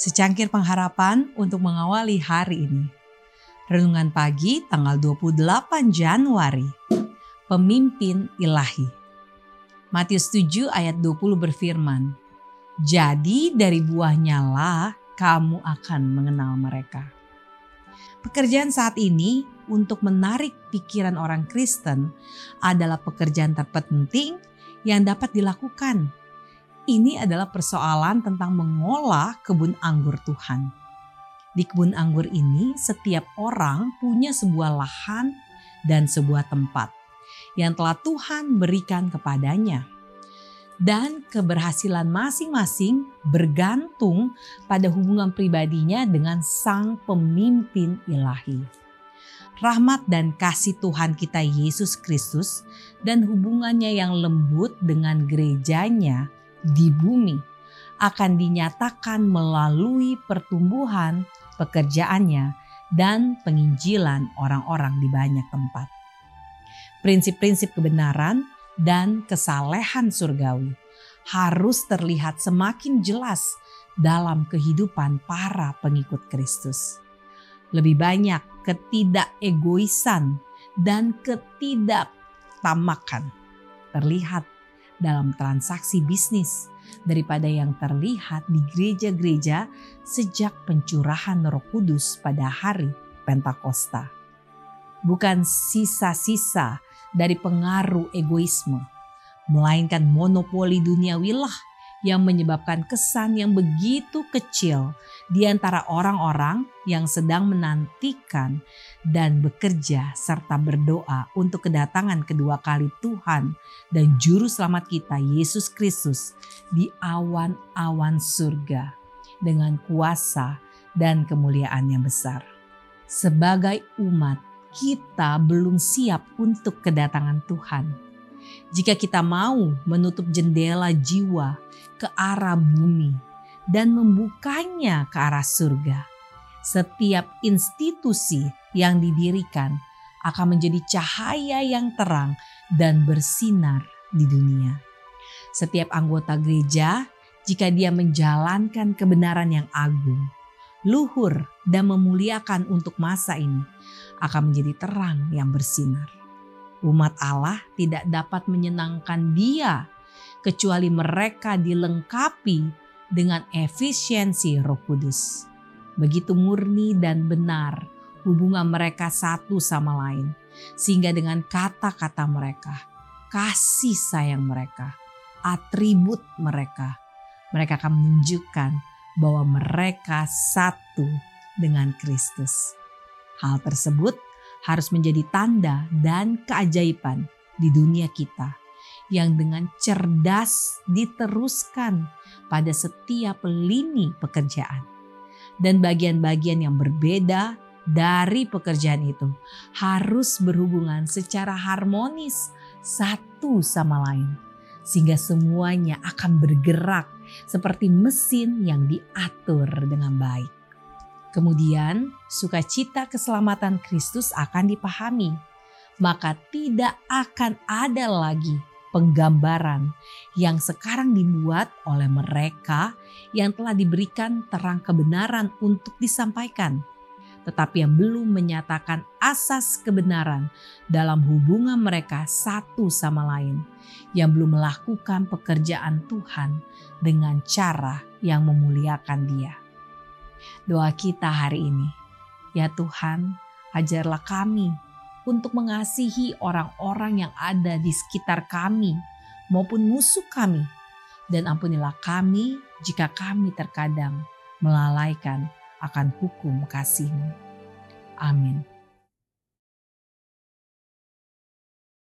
Secangkir pengharapan untuk mengawali hari ini. Renungan pagi tanggal 28 Januari. Pemimpin ilahi. Matius 7 ayat 20 berfirman, Jadi dari buahnya lah kamu akan mengenal mereka. Pekerjaan saat ini untuk menarik pikiran orang Kristen adalah pekerjaan terpenting yang dapat dilakukan ini adalah persoalan tentang mengolah kebun anggur Tuhan. Di kebun anggur ini, setiap orang punya sebuah lahan dan sebuah tempat yang telah Tuhan berikan kepadanya. Dan keberhasilan masing-masing bergantung pada hubungan pribadinya dengan Sang Pemimpin Ilahi. Rahmat dan kasih Tuhan kita Yesus Kristus dan hubungannya yang lembut dengan gerejanya di bumi akan dinyatakan melalui pertumbuhan pekerjaannya dan penginjilan orang-orang di banyak tempat. Prinsip-prinsip kebenaran dan kesalehan surgawi harus terlihat semakin jelas dalam kehidupan para pengikut Kristus. Lebih banyak ketidakegoisan dan ketidaktamakan terlihat dalam transaksi bisnis daripada yang terlihat di gereja-gereja sejak pencurahan Roh Kudus pada hari Pentakosta. Bukan sisa-sisa dari pengaruh egoisme, melainkan monopoli duniawilah yang menyebabkan kesan yang begitu kecil di antara orang-orang yang sedang menantikan dan bekerja serta berdoa untuk kedatangan kedua kali Tuhan dan Juru Selamat kita Yesus Kristus di awan-awan surga dengan kuasa dan kemuliaan yang besar. Sebagai umat, kita belum siap untuk kedatangan Tuhan jika kita mau menutup jendela jiwa ke arah bumi dan membukanya ke arah surga, setiap institusi yang didirikan akan menjadi cahaya yang terang dan bersinar di dunia. Setiap anggota gereja, jika dia menjalankan kebenaran yang agung, luhur, dan memuliakan untuk masa ini, akan menjadi terang yang bersinar. Umat Allah tidak dapat menyenangkan Dia kecuali mereka dilengkapi dengan efisiensi Roh Kudus. Begitu murni dan benar hubungan mereka satu sama lain, sehingga dengan kata-kata mereka, kasih sayang mereka, atribut mereka, mereka akan menunjukkan bahwa mereka satu dengan Kristus. Hal tersebut harus menjadi tanda dan keajaiban di dunia kita yang dengan cerdas diteruskan pada setiap lini pekerjaan. Dan bagian-bagian yang berbeda dari pekerjaan itu harus berhubungan secara harmonis satu sama lain. Sehingga semuanya akan bergerak seperti mesin yang diatur dengan baik. Kemudian, sukacita keselamatan Kristus akan dipahami, maka tidak akan ada lagi penggambaran yang sekarang dibuat oleh mereka yang telah diberikan terang kebenaran untuk disampaikan, tetapi yang belum menyatakan asas kebenaran dalam hubungan mereka satu sama lain, yang belum melakukan pekerjaan Tuhan dengan cara yang memuliakan Dia. Doa kita hari ini, ya Tuhan, ajarlah kami untuk mengasihi orang-orang yang ada di sekitar kami maupun musuh kami. Dan ampunilah kami jika kami terkadang melalaikan akan hukum kasih-Mu. Amin.